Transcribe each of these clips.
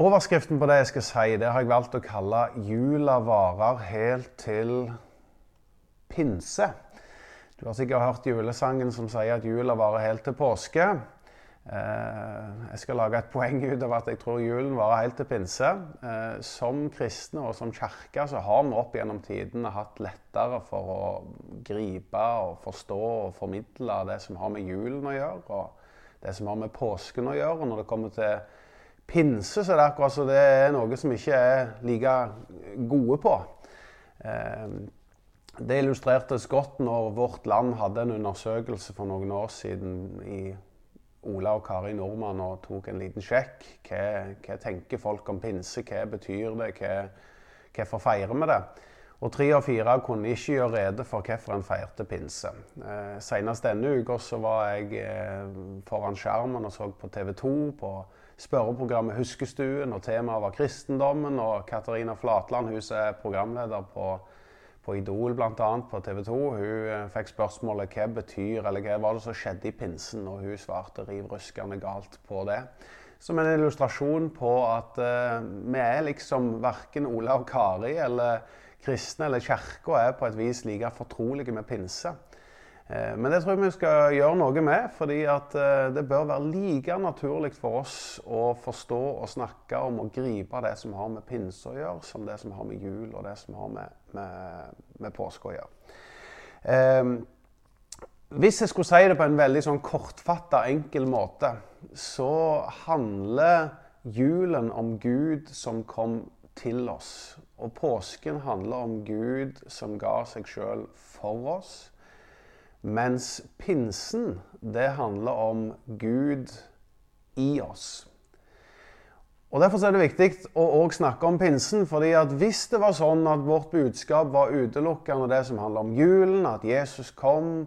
Overskriften på det jeg skal si, det har jeg valgt å kalle 'Jula varer helt til pinse'. Du har sikkert hørt julesangen som sier at jula varer helt til påske. Eh, jeg skal lage et poeng ut av at jeg tror julen varer helt til pinse. Eh, som kristne og som kirke så har vi opp gjennom tidene hatt lettere for å gripe og forstå og formidle det som har med julen å gjøre, og det som har med påsken å gjøre. Når det kommer til pinse, så er det akkurat så det er noe som ikke er like gode på. Eh, det illustrertes godt når Vårt Land hadde en undersøkelse for noen år siden i Ola og Kari Nordmann og tok en liten sjekk. Hva, hva tenker folk om pinse? Hva betyr det? Hva, hvorfor feirer vi det? Og tre av fire kunne ikke gjøre rede for hvorfor en feirte pinse. Eh, senest denne uka var jeg eh, foran skjermen og så på TV 2 på spørreprogrammet Huskestuen, og temaet var kristendommen. Og Katarina Flatland, hun er programleder på, på Idol bl.a. på TV 2. Hun eh, fikk spørsmålet hva betyr, eller hva var det som skjedde i pinsen, og hun svarte riv ruskende galt på det. Som en illustrasjon på at uh, vi er liksom verken og Kari eller kristne eller kirka er på et vis like fortrolige med pinse. Eh, men det tror jeg vi skal gjøre noe med, fordi eh, det bør være like naturlig for oss å forstå og snakke om og gripe det som har med pinse å gjøre, som det som har med jul og det som har med, med, med påske å gjøre. Eh, hvis jeg skulle si det på en veldig sånn kortfatta, enkel måte, så handler julen om Gud som kom til oss. Og påsken handler om Gud som ga seg sjøl for oss. Mens pinsen, det handler om Gud i oss. Og Derfor er det viktig å snakke om pinsen. fordi at Hvis det var sånn at vårt budskap var utelukkende det som handler om julen, at Jesus kom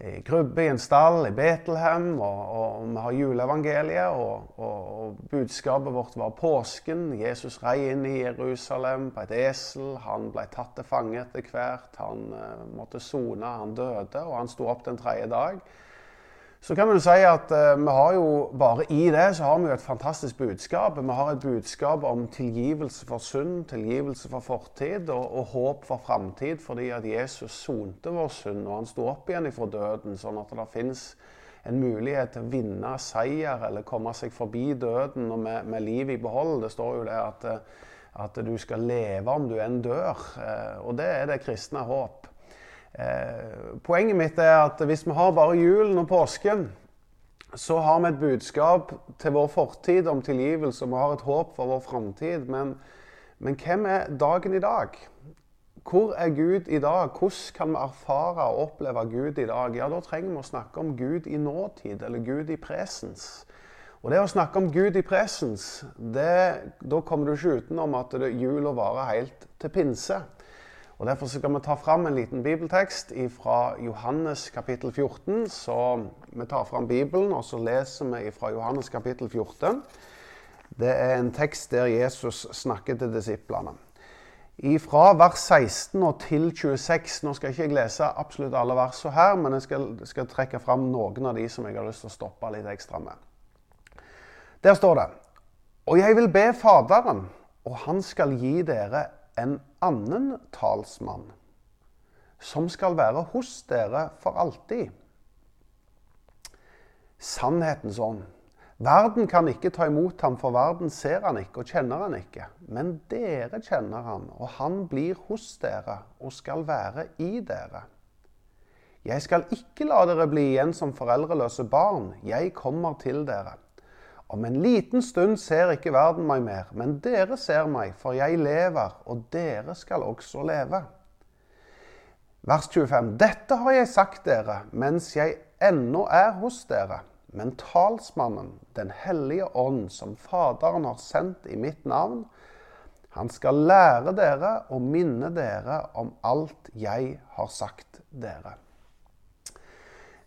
i krybbe i en stall i Betlehem, og, og vi har juleevangeliet, og, og, og, budskapet vårt var påsken. Jesus rei inn i Jerusalem på et esel. Han ble tatt til fange etter hvert. Han uh, måtte sone, han døde, og han sto opp den tredje dag. Så kan man si at uh, vi har jo bare i det så har vi jo et fantastisk budskap. Vi har et budskap om tilgivelse for synd, tilgivelse for fortid og, og håp for framtid, fordi at Jesus sonte vår synd, og han sto opp igjen fra døden, sånn at det fins en mulighet til å vinne seier eller komme seg forbi døden og med, med livet i behold. Det står jo det at, at du skal leve om du enn dør, uh, og det er det kristne håp. Eh, poenget mitt er at hvis vi har bare julen og påsken, så har vi et budskap til vår fortid om tilgivelse, vi har et håp for vår framtid. Men, men, hvem er dagen i dag? Hvor er Gud i dag? Hvordan kan vi erfare og oppleve Gud i dag? Ja, Da trenger vi å snakke om Gud i nåtid, eller Gud i presens. Og det å snakke om Gud i presens, det, da kommer du ikke utenom at jula varer helt til pinse. Og Derfor skal vi ta fram en liten bibeltekst fra Johannes kapittel 14. Så vi tar fram Bibelen, og så leser vi fra Johannes kapittel 14. Det er en tekst der Jesus snakker til disiplene. Fra vers 16 og til 26 Nå skal jeg ikke lese absolutt alle versene her, men jeg skal, skal trekke fram noen av de som jeg har lyst til å stoppe litt ekstra med. Der står det Og jeg vil be Faderen, og han skal gi dere en annen talsmann, som skal være hos dere for alltid. Sannhetens ånd. Verden kan ikke ta imot ham, for verden ser han ikke og kjenner han ikke. Men dere kjenner han, og han blir hos dere og skal være i dere. Jeg skal ikke la dere bli igjen som foreldreløse barn. Jeg kommer til dere. Om en liten stund ser ikke verden meg mer, men dere ser meg, for jeg lever, og dere skal også leve. Vers 25. Dette har jeg sagt dere mens jeg ennå er hos dere. Men talsmannen, Den hellige ånd, som Faderen har sendt i mitt navn, han skal lære dere og minne dere om alt jeg har sagt dere.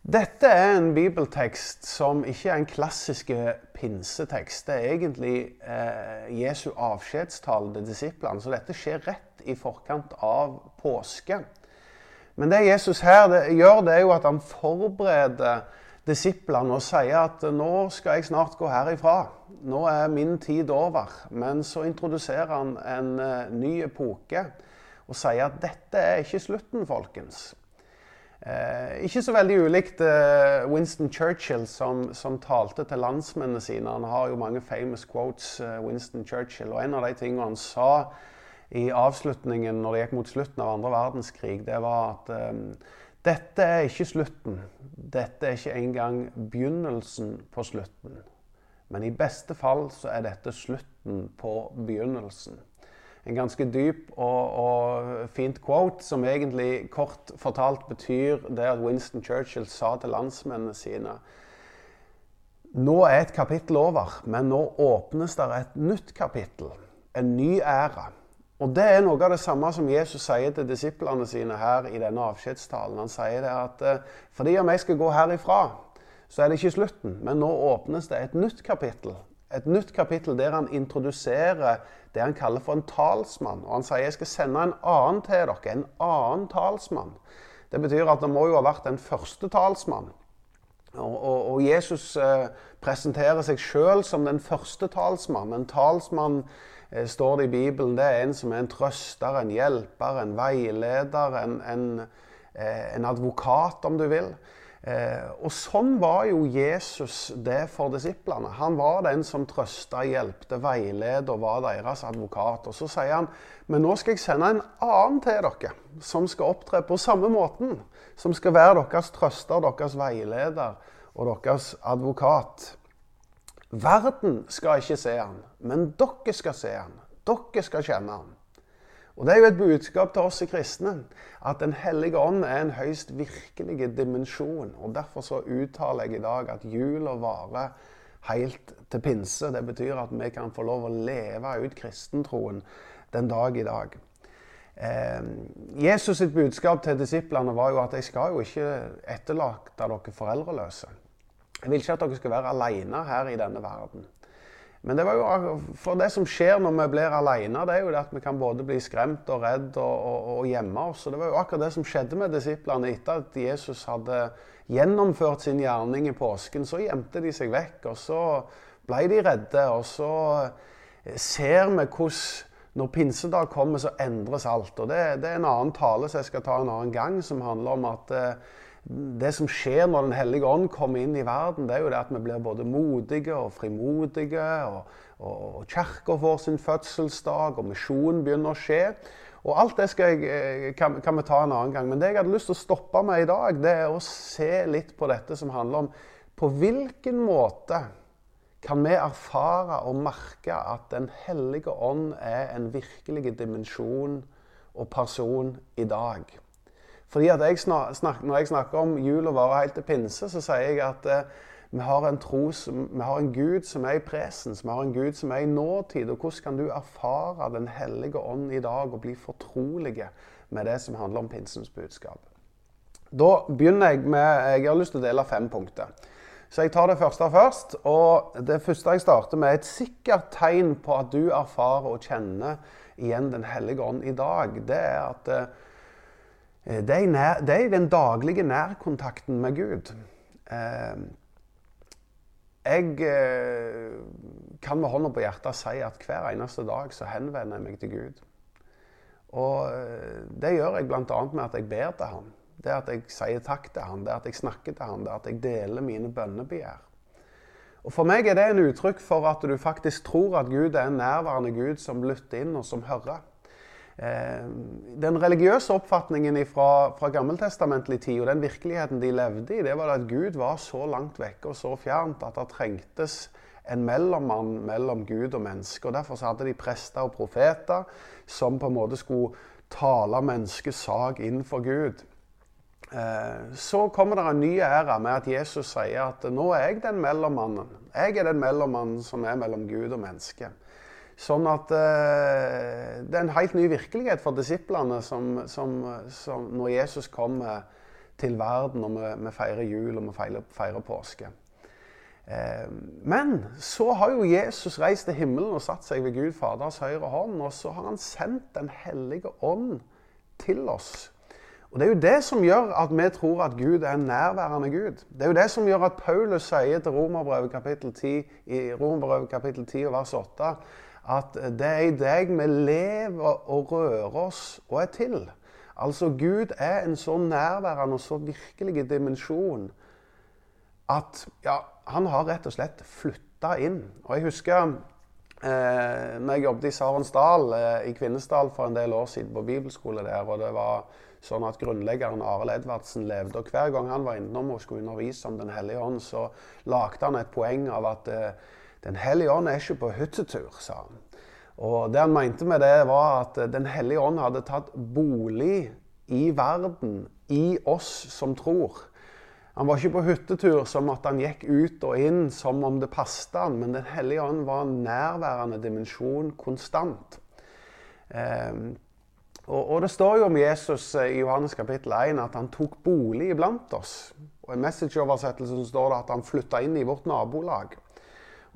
Dette er en bibeltekst som ikke er en klassisk pinsetekst. Det er egentlig eh, Jesu avskjedstale til disiplene. Så dette skjer rett i forkant av påske. Men det Jesus her det gjør, det er jo at han forbereder disiplene og sier at nå skal jeg snart gå herifra. Nå er min tid over. Men så introduserer han en eh, ny epoke og sier at dette er ikke slutten, folkens. Eh, ikke så veldig ulikt eh, Winston Churchill, som, som, talte til landsmennene sine. Han har jo mange famous quotes, eh, Winston Churchill. Og en av de tingene han sa i avslutningen når det gikk mot slutten av andre verdenskrig, det var at eh, dette er ikke slutten. Dette er ikke engang begynnelsen på slutten. Men i beste fall så er dette slutten på begynnelsen. En ganske dyp og, og fint quote som egentlig kort fortalt betyr det at Winston Churchill sa til landsmennene sine Nå er et kapittel over, men nå åpnes det et nytt kapittel. En ny æra. Og Det er noe av det samme som Jesus sier til disiplene sine her i denne avskjedstalen. Han sier det at eh, fordi om jeg skal gå herifra, så er det ikke slutten. Men nå åpnes det et nytt kapittel. Et nytt kapittel der han introduserer det han kaller for en talsmann. Og han sier jeg skal sende en annen til dere. En annen talsmann. Det betyr at det må jo ha vært en første talsmann. Og, og, og Jesus eh, presenterer seg sjøl som den første talsmann. En talsmann Eh, står det i Bibelen, det er en som er en trøster, en hjelper, en veileder, en, en, eh, en advokat, om du vil. Eh, og sånn var jo Jesus det for disiplene. Han var den som trøsta, hjelpte, veiledet og var deres advokat. Og så sier han men nå skal jeg sende en annen til dere, som skal opptre på samme måten. Som skal være deres trøster, deres veileder og deres advokat. Verden skal ikke se han, men dere skal se han. Dere skal kjenne han. Og Det er jo et budskap til oss i kristne at Den hellige ånd er en høyst virkelig dimensjon. og Derfor så uttaler jeg i dag at jula varer helt til pinse. Det betyr at vi kan få lov å leve ut kristentroen den dag i dag. Eh, Jesus' sitt budskap til disiplene var jo at jeg skal jo ikke etterlate dere foreldreløse. Jeg vil ikke at dere skal være alene her i denne verden. Men det var jo for det som skjer når vi blir alene, det er jo det at vi kan både bli skremt og redd og, og, og gjemme oss. Og det var jo akkurat det som skjedde med disiplene etter at Jesus hadde gjennomført sin gjerning i påsken. Så gjemte de seg vekk, og så ble de redde. Og så ser vi hvordan når pinsedag kommer, så endres alt. Og det, det, er en annen tale som jeg skal ta en annen gang, som handler om at eh, det som skjer når Den hellige ånd kommer inn i verden, det er jo det at vi blir både modige og frimodige. og, og, og Kirka får sin fødselsdag, og misjonen begynner å skje. Og Alt det jeg, eh, kan, kan, vi ta en annen gang. Men det jeg hadde lyst til å stoppe med i dag, det er å se litt på dette som handler om på hvilken måte kan vi erfare og merke at Den hellige ånd er en virkelig dimensjon og person i dag. Fordi at jeg snak, Når jeg snakker om jul og varer helt til pinse, så sier jeg at eh, vi, har en tro, vi har en Gud som er i presens, vi har en Gud som er i nåtid. Og hvordan kan du erfare Den hellige ånd i dag og bli fortrolige med det som handler om pinsens budskap? Da begynner jeg med Jeg har lyst til å dele fem punkter. Så jeg tar det første først. Og det første jeg starter med, er et sikkert tegn på at du erfarer og kjenner igjen Den hellige ånd i dag. Det er at Eh, det er, nær, det er den daglige nærkontakten med Gud. Eh, jeg eh, kan med hånda på hjertet si at hver eneste dag så henvender jeg meg til Gud. Og det gjør jeg bl.a. med at jeg ber til ham. Det at jeg sier takk til ham, det at jeg snakker til ham, det at jeg deler mine bønnebegjær. Og For meg er det en uttrykk for at du faktisk tror at Gud er en nærværende Gud som lytter inn og som hører. Eh, den religiøse oppfatningen fra, fra gammeltestamentlig tid og den virkeligheten de levde i, det var at Gud var så langt vekke og så fjernt at det trengtes en mellommann mellom Gud og menneske. og Derfor hadde de prester og profeter som på en måte skulle tale menneskets sak innenfor Gud. Eh, så kommer det en ny æra med at Jesus sier at nå er jeg den mellommannen. Jeg er den mellommannen som er mellom Gud og menneske. Sånn at eh, det er en helt ny virkelighet for disiplene som, som, som når Jesus kommer til verden og vi, vi feirer jul og vi feirer, feirer påske. Eh, men så har jo Jesus reist til himmelen og satt seg ved Gud Faders høyre hånd. Og så har han sendt Den hellige ånd til oss. Og Det er jo det som gjør at vi tror at Gud er en nærværende Gud. Det er jo det som gjør at Paulus sier til Romerbrevet kapittel 10, i Romerbrevet kapittel 10 vers 8 at det er i deg vi lever og rører oss og er til. Altså Gud er en så nærværende og så virkelig dimensjon at ja, han har rett og slett flytta inn. Og jeg husker eh, når jeg jobbet i Sarensdal eh, i Kvinesdal for en del år siden på bibelskole der, og det var sånn at grunnleggeren Arild Edvardsen levde. Og hver gang han var innom og skulle undervise om Den hellige ånd, så lagde han et poeng av at eh, Den hellige ånd er ikke på hyttetur, sa han. Og det han mente med det, var at Den hellige ånd hadde tatt bolig i verden, i oss som tror. Han var ikke på hyttetur som at han gikk ut og inn som om det passet han, men Den hellige ånd var en nærværende dimensjon konstant. Eh, og, og, Det står jo om Jesus eh, i Johannes kapittel 1 at han tok bolig iblant oss. Og I messageoversettelsen står det at han flytta inn i vårt nabolag.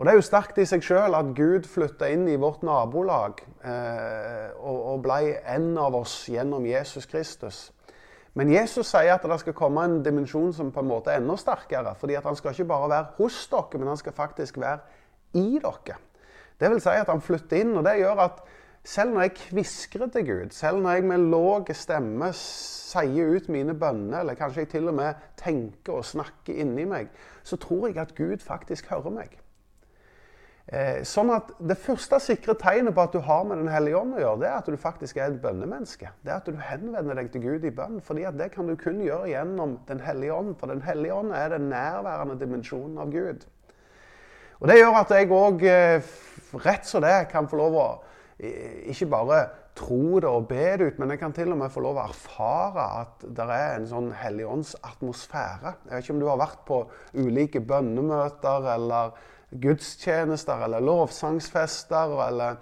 Og Det er jo sterkt i seg sjøl at Gud flytta inn i vårt nabolag eh, og, og ble en av oss gjennom Jesus Kristus. Men Jesus sier at det skal komme en dimensjon som på en måte er enda sterkere. fordi at Han skal ikke bare være hos dere, men han skal faktisk være i dere. Det vil si at han flytter inn, og det gjør at selv når jeg kviskrer til Gud, selv når jeg med låg stemme sier ut mine bønner, eller kanskje jeg til og med tenker og snakker inni meg, så tror jeg at Gud faktisk hører meg. Eh, sånn at Det første sikre tegnet på at du har med Den hellige ånd å gjøre, det er at du faktisk er et bønnemenneske. Det er at du henvender deg til Gud i bønn. fordi at det kan du kun gjøre gjennom Den hellige ånd. For Den hellige ånd er den nærværende dimensjonen av Gud. Og Det gjør at jeg òg eh, rett som det kan få lov å ikke bare tro det og be det ut, men jeg kan til og med få lov å erfare at det er en sånn helligåndsatmosfære. Jeg vet ikke om du har vært på ulike bønnemøter eller gudstjenester eller lovsangsfester eller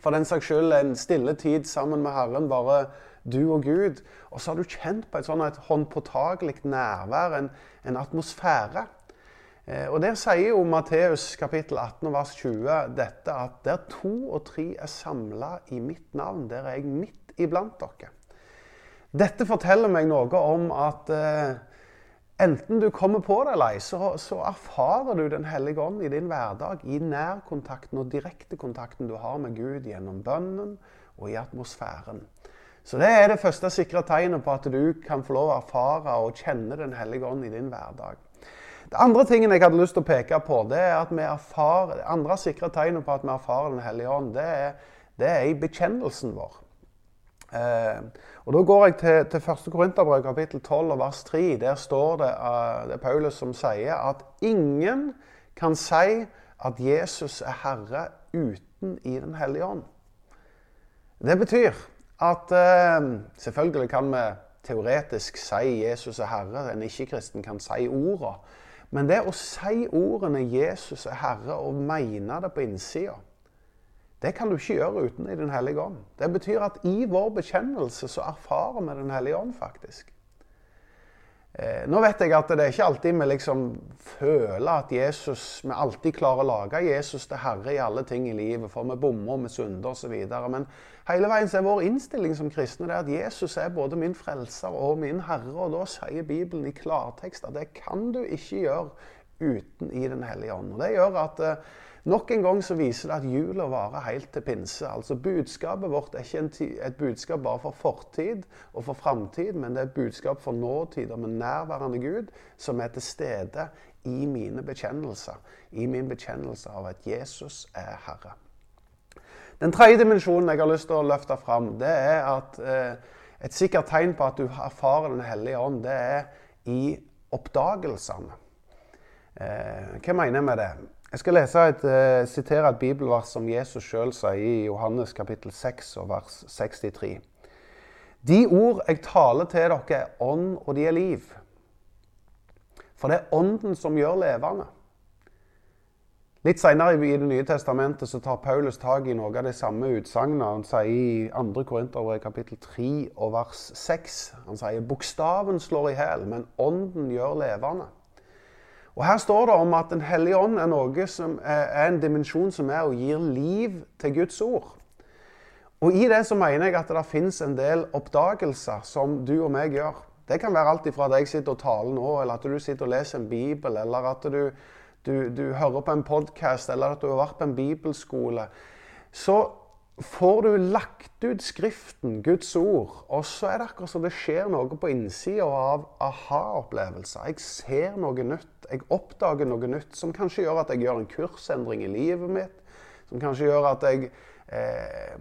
for den saks skyld en stille tid sammen med Herren, bare du og Gud. Og så har du kjent på et sånn et håndpåtagelig nærvær, en, en atmosfære. Eh, og Der sier jo Matteus kapittel 18 vers 20 dette at der to og tre er samla i mitt navn, der er jeg midt iblant dere. Dette forteller meg noe om at eh, enten du kommer på det eller ei, så, så, erfarer du Den hellige ånd i din hverdag, i nærkontakten og direktekontakten du har med Gud gjennom bønnen og i atmosfæren. Så Det er det første sikre tegnet på at du kan få lov å erfare og kjenne Den hellige ånd i din hverdag. Det andre tingen jeg hadde lyst til å peke på, det er at vi erfarer, det andre sikre tegnet på at vi erfarer Den hellige ånd, det er, det er i bekjennelsen vår. Eh, og Da går jeg til, til 1. Korinterbrev kapittel 12 og vers 3. Der står det, uh, det er Paulus som sier at ingen kan si at Jesus er Herre uten i Den hellige ånd. Det betyr at uh, selvfølgelig kan vi teoretisk si Jesus er Herre. En ikke-kristen kan si ordene. Men det å si ordene 'Jesus er Herre' og mene det på innsida, det kan du ikke gjøre uten i Den hellige ånd. Det betyr at i vår bekjennelse så erfarer vi Den hellige ånd, faktisk. Eh, nå vet jeg at det er ikke alltid vi liksom føler at Jesus, vi alltid klarer å lage Jesus til herre i alle ting i livet, for vi bommer vi synder osv. Men hele veien så er vår innstilling som kristne det at Jesus er både min frelser og min herre. Og da sier Bibelen i klartekst at det kan du ikke gjøre uten i Den hellige ånd. Og Det gjør at eh, Nok en gang så viser det at jula varer helt til pinse. Altså Budskapet vårt er ikke et budskap bare for fortid og for framtid, men det er et budskap for nåtid om en nærværende Gud som er til stede i mine bekjennelser. I min bekjennelse av at Jesus er Herre. Den tredje dimensjonen jeg har lyst til å løfte fram, det er at eh, et sikkert tegn på at du erfarer Den hellige ånd, det er i oppdagelsene. Eh, hva mener jeg med det? Jeg skal lese et, uh, sitere et bibelvers som Jesus sjøl sier i Johannes kapittel 6 og vers 63. De ord jeg taler til dere, er ånd, og de er liv. For det er ånden som gjør levende. Litt senere i Det nye testamentet så tar Paulus tak i noe av det samme utsagnet. Han sier i 2. Korinterbrev kapittel 3 og vers 6 Han sier bokstaven slår i hjel, men ånden gjør levende. Og Her står det om at Den hellige ånd er noe som er en dimensjon som er og gir liv til Guds ord. Og i det så mener jeg at det fins en del oppdagelser som du og meg gjør. Det kan være alt ifra at jeg sitter og taler nå, eller at du sitter og leser en bibel, eller at du, du, du hører på en podkast, eller at du har vært på en bibelskole. Så får du lagt ut Skriften, Guds ord, og så er det akkurat som det skjer noe på innsida av aha-opplevelser. Jeg ser noe nytt. Jeg oppdager noe nytt som kanskje gjør at jeg gjør en kursendring i livet mitt. Som kanskje gjør at jeg eh,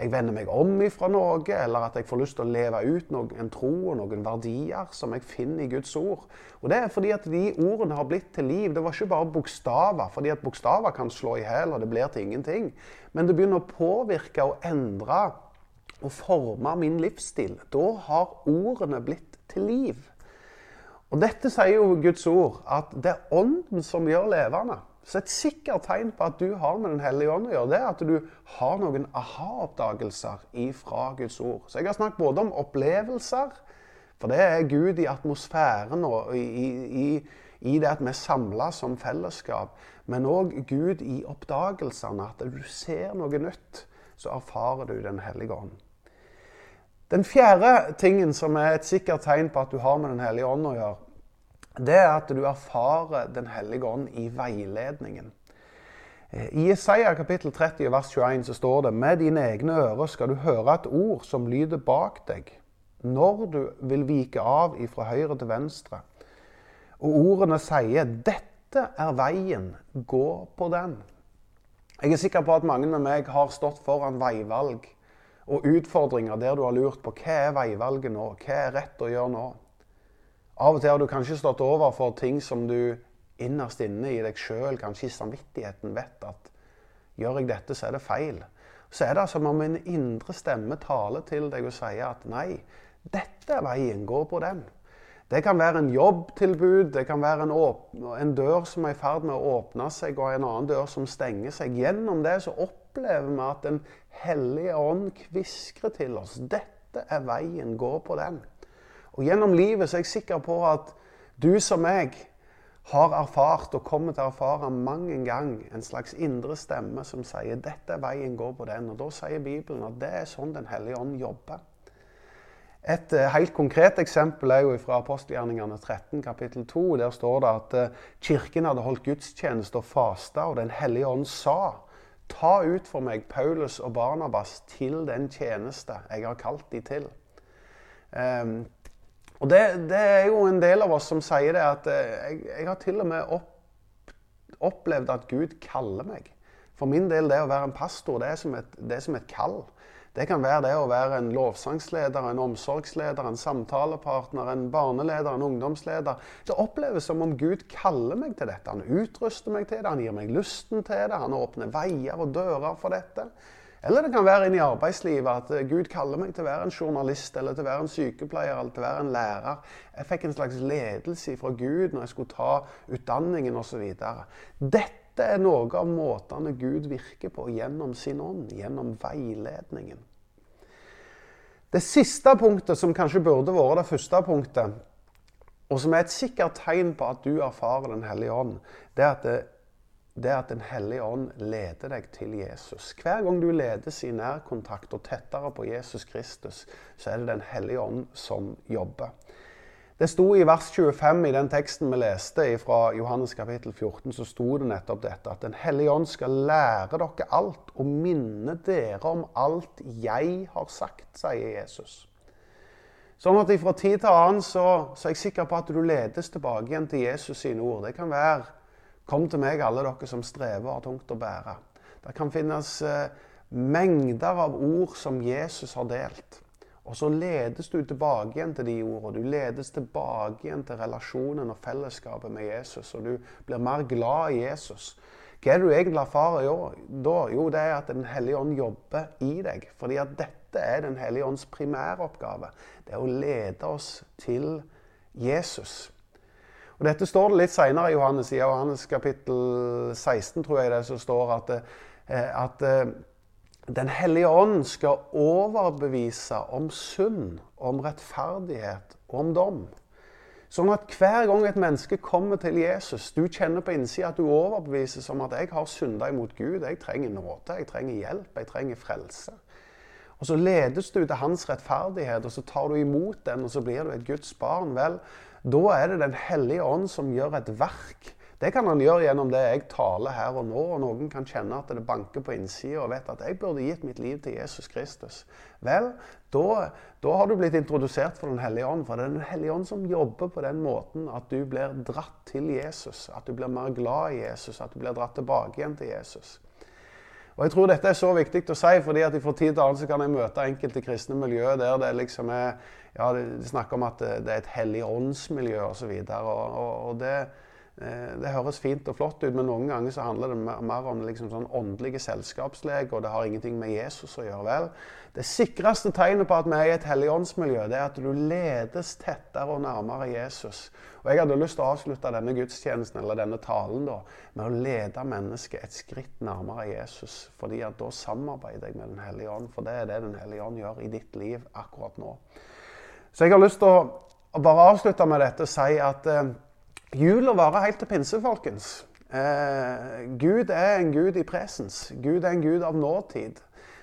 jeg vender meg om ifra noe, eller at jeg får lyst til å leve ut noen, en tro og noen verdier som jeg finner i Guds ord. Og Det er fordi at de ordene har blitt til liv. Det var ikke bare bokstaver, fordi at bokstaver kan slå i hjel, og det blir til ingenting. Men det begynner å påvirke og endre og forme min livsstil. Da har ordene blitt til liv. Og Dette sier jo Guds ord, at det er Ånden som gjør levende. Så et sikkert tegn på at du har med Den hellige ånd å gjøre, det er at du har noen aha-oppdagelser fra Guds ord. Så jeg har snakket både om opplevelser, for det er Gud i atmosfæren og i, i, i det at vi er samla som fellesskap. Men òg Gud i oppdagelsene. At du ser noe nytt, så erfarer du Den hellige ånd. Den fjerde tingen som er et sikkert tegn på at du har med Den hellige ånd å gjøre, det er at du erfarer Den hellige ånd i veiledningen. Eh, I Isaiah kapittel 30 vers 21 så står det med dine egne ører skal du høre et ord som lyder bak deg, når du vil vike av ifra høyre til venstre. Og ordene sier 'Dette er veien, gå på den'. Jeg er sikker på at mange med meg har stått foran veivalg og utfordringer der du har lurt på hva er veivalget nå, hva er rett å gjøre nå. Av og til har du kanskje stått overfor ting som du innerst inne i deg sjøl, kanskje i samvittigheten, vet at gjør jeg dette, så er det feil. Så er det som om en indre stemme taler til deg og sier at nei, dette er veien, gå på den. Det kan være en jobbtilbud, det kan være en, en, dør som er i ferd med å åpne seg, og en annen dør som stenger seg. Gjennom det så opplever vi at Den hellige ånd kviskrer til oss. Dette er veien, gå på den. Og Gjennom livet så er jeg sikker på at du som meg har erfart og kommer til å erfare mange en gang en slags indre stemme som sier 'dette er veien, gå på den'. Og Da sier Bibelen at det er sånn Den hellige ånd jobber. Et uh, helt konkret eksempel er jo fra apostelgjerningene 13, kapittel 2. Der står det at uh, kirken hadde holdt gudstjeneste og fasta, og Den hellige ånd sa Ta ut for meg Paulus og Barnabas til den tjeneste jeg har kalt de til. Um, og det, det, er jo en del av oss som sier det at eh, jeg, jeg har til og med opp, opplevd at Gud kaller meg. For min del, det å være en pastor, det er som et, er som et kall. Det kan være det å være en lovsangsleder, en omsorgsleder, en samtalepartner, en barneleder, en ungdomsleder. Det oppleves som om Gud kaller meg til dette. Han utruster meg til det, han gir meg lysten til det, han åpner veier og dører for dette. Eller det kan være inn i arbeidslivet at eh, Gud kaller meg til å være en journalist eller til å være en sykepleier eller til å være en lærer. Jeg fikk en slags ledelse fra Gud når jeg skulle ta utdanningen osv. Dette er noe av måtene Gud virker på gjennom sin ånd, gjennom veiledningen. Det siste punktet, som kanskje burde vært det første punktet, og som er et sikkert tegn på at du erfarer Den hellige ånd, det er at det det er at Den hellige ånd leder deg til Jesus. Hver gang du ledes i nærkontakt og tettere på Jesus Kristus, så er det Den hellige ånd som jobber. Det sto i vers 25 i den teksten vi leste fra Johannes kapittel 14, så sto det nettopp dette at Den hellige ånd skal lære dere alt og minne dere om alt jeg har sagt, sier Jesus. Sånn at fra tid til annen så, så er jeg sikker på at du ledes tilbake igjen til Jesus sine ord. Det kan være Kom til meg, alle dere som strever og har tungt å bære. Det kan finnes eh, mengder av ord som Jesus har delt. Og så ledes du tilbake igjen til de ordene. Du ledes tilbake igjen til relasjonen og fellesskapet med Jesus. Og du blir mer glad i Jesus. Hva er det du egentlig erfarer da? Jo, det er at Den hellige ånd jobber i deg. Fordi at dette er Den hellige ånds primæroppgave. Det er å lede oss til Jesus. Og Dette står det litt seinere i Johannes, i Johannes kapittel 16, tror jeg det så står at, eh, at eh, Den hellige ånd skal overbevise om synd, om rettferdighet og om dom. Sånn at hver gang et menneske kommer til Jesus, du kjenner på innsida at du overbevises om at jeg har synda imot Gud, jeg trenger nåde, jeg trenger hjelp, jeg trenger frelse. Og så ledes du til hans rettferdighet, og så tar du imot den, og så blir du et Guds barn. Vel, da er det Den hellige ånd som gjør et verk. Det kan han gjøre gjennom det jeg taler her og nå. og Noen kan kjenne at det banker på innsida og vet at jeg burde gitt mitt liv til Jesus Kristus. Vel, da, har du blitt introdusert for Den hellige ånd. For det er Den hellige ånd som jobber på den måten at du blir dratt til Jesus. At du blir mer glad i Jesus, at du blir dratt tilbake igjen til Jesus. Og jeg tror dette er så viktig å si, fordi at fra tid til annen kan jeg møte enkelte kristne miljøer der det liksom er ja, De snakker om at det er et hellig åndsmiljø osv. Og, så og, og, det, det høres fint og flott ut, men noen ganger så handler det mer om liksom sånn åndelige selskapslege, og det har ingenting med Jesus å gjøre. vel. Det sikreste tegnet på at vi er i et helligåndsmiljø, det er at du ledes tettere og nærmere Jesus. Og Jeg hadde lyst til å avslutte denne gudstjenesten eller denne talen da, med å lede mennesket et skritt nærmere Jesus. fordi at da samarbeider jeg med Den hellige ånd, for det er det Den hellige ånd gjør i ditt liv akkurat nå. Så jeg har lyst til å bare avslutte med dette og si at eh, Jula varer helt til pinse, folkens. Eh, Gud er en gud i presens. Gud er en gud av nåtid.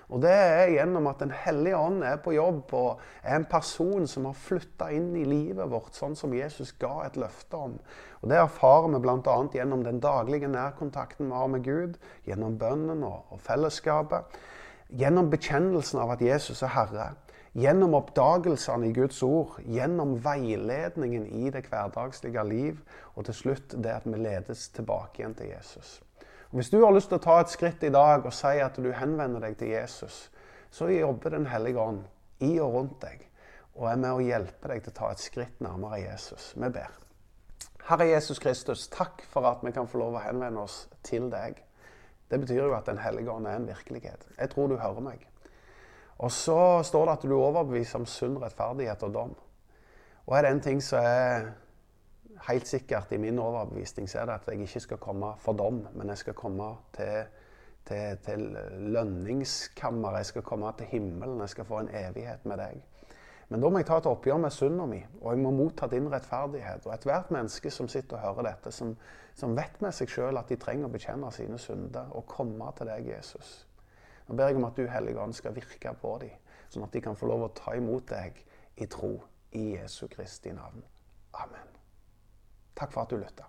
Og Det er gjennom at Den hellige ånd er på jobb og er en person som har flytta inn i livet vårt, sånn som Jesus ga et løfte om. Og Det erfarer vi bl.a. gjennom den daglige nærkontakten vi har med Gud, gjennom bønnen og, og fellesskapet, gjennom bekjennelsen av at Jesus er Herre. Gjennom oppdagelsene i Guds ord, gjennom veiledningen i det hverdagslige liv, og til slutt det at vi ledes tilbake igjen til Jesus. Hvis du har lyst til å ta et skritt i dag og si at du henvender deg til Jesus, så jobber Den hellige ånd i og rundt deg og er med å hjelpe deg til å ta et skritt nærmere Jesus. Vi ber. Herre Jesus Kristus, takk for at vi kan få lov å henvende oss til deg. Det betyr jo at Den hellige ånd er en virkelighet. Jeg tror du hører meg. Og så står det at du er overbevist om sunn rettferdighet og dom. Og er det en ting som er helt sikkert i min overbevisning, så er det at jeg ikke skal komme for dom, men jeg skal komme til, til, til lønningskammeret. Jeg skal komme til himmelen. Jeg skal få en evighet med deg. Men da må jeg ta et oppgjør med synda mi, og jeg må motta din rettferdighet. Og ethvert menneske som sitter og hører dette, som, som vet med seg sjøl at de trenger å bekjenne sine synder og komme til deg, Jesus. Nå ber jeg om at du, Hellige Ånd, skal virke på dem, sånn at de kan få lov å ta imot deg i tro i Jesu Kristi navn. Amen. Takk for at du lytta.